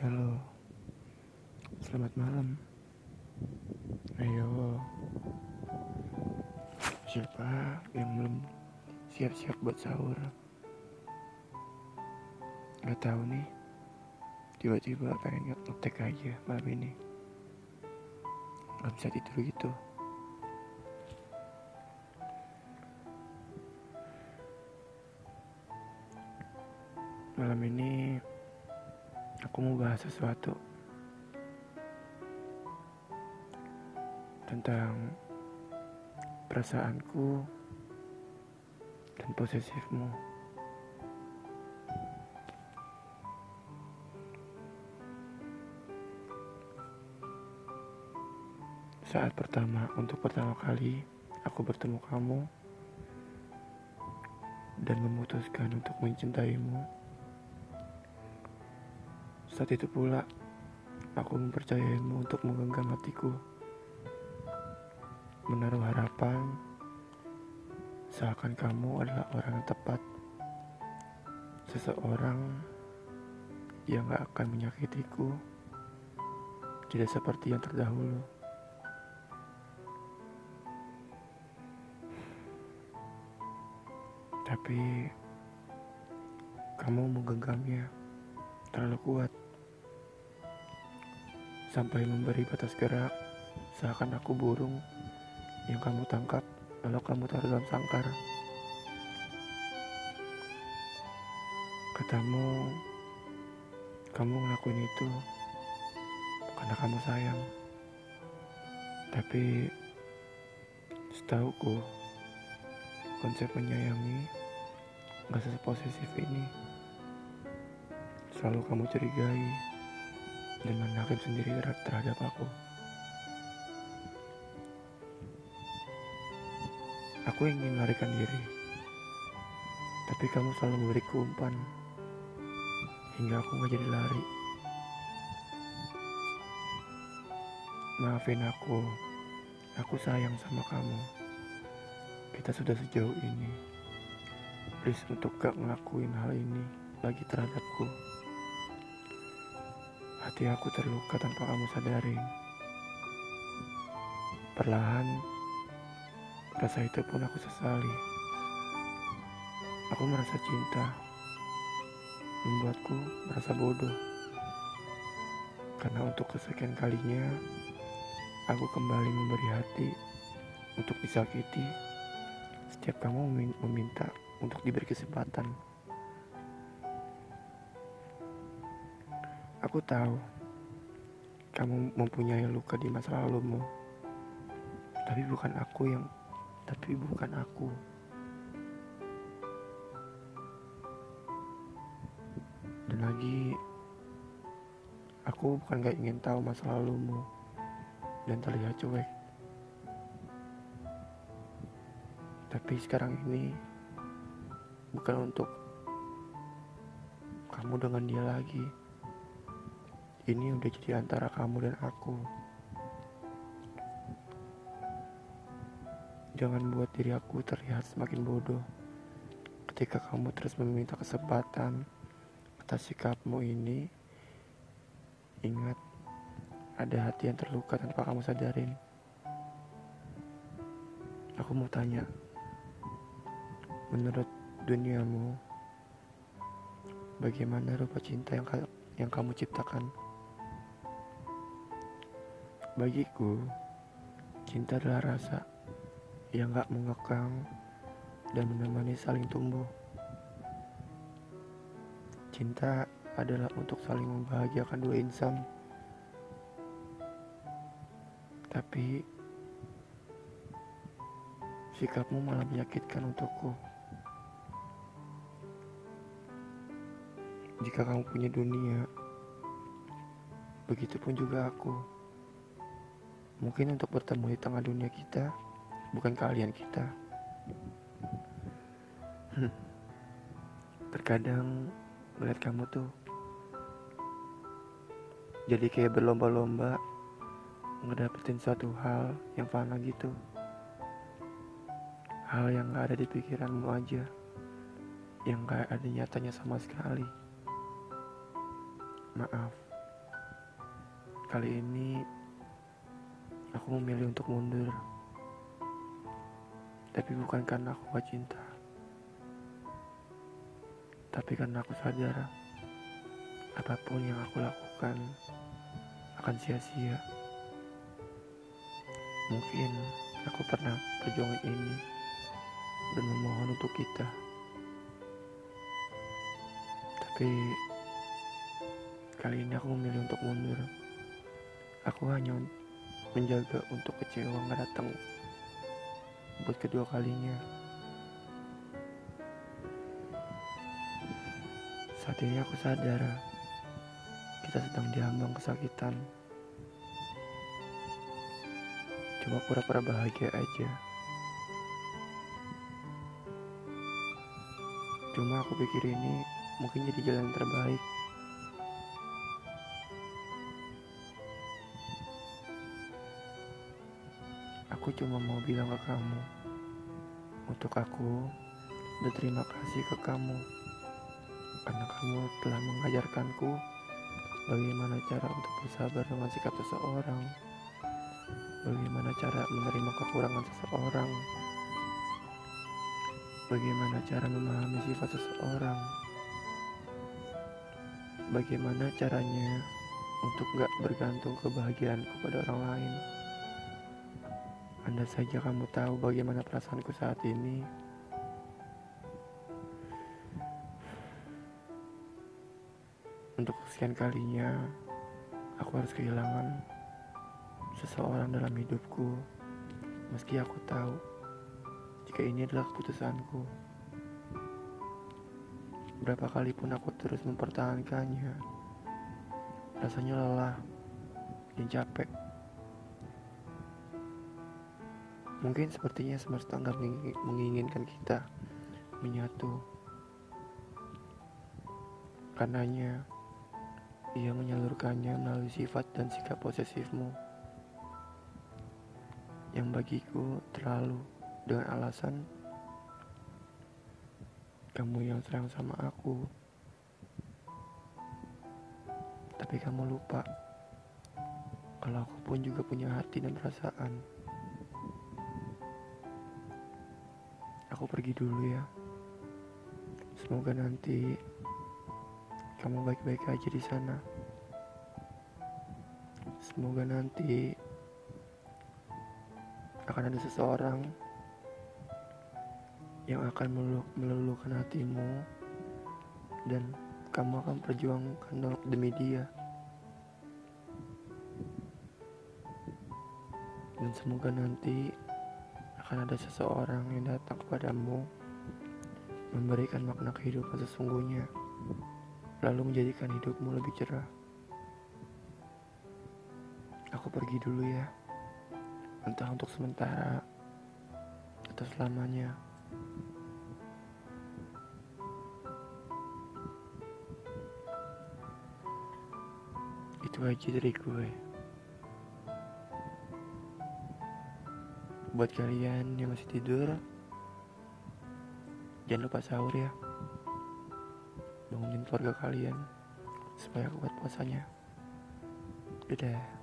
Halo, selamat malam. Ayo, siapa yang belum siap-siap buat sahur? Gak tahu nih, tiba-tiba pengen ngetek aja malam ini. Gak bisa tidur gitu. Malam ini aku mau bahas sesuatu tentang perasaanku dan posesifmu. Saat pertama, untuk pertama kali aku bertemu kamu dan memutuskan untuk mencintaimu. Saat itu pula, aku mempercayaimu untuk menggenggam hatiku. Menaruh harapan, seakan kamu adalah orang yang tepat. Seseorang yang gak akan menyakitiku, tidak seperti yang terdahulu. Tapi, kamu menggenggamnya terlalu kuat sampai memberi batas gerak seakan aku burung yang kamu tangkap lalu kamu taruh dalam sangkar. Katamu kamu ngelakuin itu karena kamu sayang. Tapi setauku konsep menyayangi gak seposesif ini. Selalu kamu curigai dan menakib sendiri terhadap aku. Aku ingin melarikan diri, tapi kamu selalu memberi umpan hingga aku gak jadi lari. Maafin aku, aku sayang sama kamu. Kita sudah sejauh ini. Please untuk gak ngelakuin hal ini lagi terhadapku. Hati aku terluka tanpa kamu sadari. Perlahan, rasa itu pun aku sesali. Aku merasa cinta, membuatku merasa bodoh. Karena untuk kesekian kalinya, aku kembali memberi hati untuk disakiti. Setiap kamu meminta untuk diberi kesempatan. Aku tahu kamu mempunyai luka di masa lalumu, tapi bukan aku yang, tapi bukan aku. Dan lagi, aku bukan gak ingin tahu masa lalumu dan terlihat cuek. Tapi sekarang ini bukan untuk kamu dengan dia lagi. Ini udah jadi antara kamu dan aku. Jangan buat diri aku terlihat semakin bodoh ketika kamu terus meminta kesempatan atas sikapmu ini. Ingat, ada hati yang terluka tanpa kamu sadarin. Aku mau tanya, menurut duniamu, bagaimana rupa cinta yang yang kamu ciptakan? Bagiku, cinta adalah rasa yang gak mengekang dan menemani saling tumbuh. Cinta adalah untuk saling membahagiakan dua insan. Tapi sikapmu malah menyakitkan untukku. Jika kamu punya dunia, begitupun juga aku. Mungkin untuk bertemu di tengah dunia kita, bukan kalian kita. Hmm. Terkadang melihat kamu tuh jadi kayak berlomba-lomba ngedapetin suatu hal yang fana gitu. Hal yang gak ada di pikiranmu aja, yang gak ada nyatanya sama sekali. Maaf, Kali ini aku memilih untuk mundur. Tapi bukan karena aku gak cinta. Tapi karena aku sadar apa pun yang aku lakukan akan sia-sia. Mungkin aku pernah perjuangan ini dan memohon untuk kita. Tapi kali ini aku memilih untuk mundur. Aku hanya menjaga untuk kecewa nggak datang buat kedua kalinya. Saat ini aku sadar kita sedang diambang kesakitan. Cuma pura-pura bahagia aja. Cuma aku pikir ini mungkin jadi jalan terbaik. Aku cuma mau bilang ke kamu, untuk aku berterima kasih ke kamu. Karena kamu telah mengajarkanku bagaimana cara untuk bersabar dengan sikap seseorang, bagaimana cara menerima kekurangan seseorang, bagaimana cara memahami sifat seseorang, bagaimana caranya untuk gak bergantung kebahagiaanku pada orang lain. Anda saja kamu tahu bagaimana perasaanku saat ini. Untuk sekian kalinya, aku harus kehilangan seseorang dalam hidupku. Meski aku tahu jika ini adalah keputusanku. Berapa kali pun aku terus mempertahankannya, rasanya lelah dan capek. Mungkin sepertinya semesta nggak menginginkan kita menyatu. Karenanya, ia menyalurkannya melalui sifat dan sikap posesifmu. Yang bagiku terlalu dengan alasan kamu yang sayang sama aku. Tapi kamu lupa kalau aku pun juga punya hati dan perasaan. Aku pergi dulu ya. Semoga nanti kamu baik-baik aja di sana. Semoga nanti akan ada seseorang yang akan meluluhkan hatimu dan kamu akan perjuangkan demi dia. Dan semoga nanti akan ada seseorang yang datang kepadamu memberikan makna kehidupan sesungguhnya lalu menjadikan hidupmu lebih cerah. Aku pergi dulu ya entah untuk sementara atau selamanya. Itu aja dari gue Buat kalian yang masih tidur, jangan lupa sahur ya. Bangunin keluarga kalian supaya kuat puasanya. Dadah.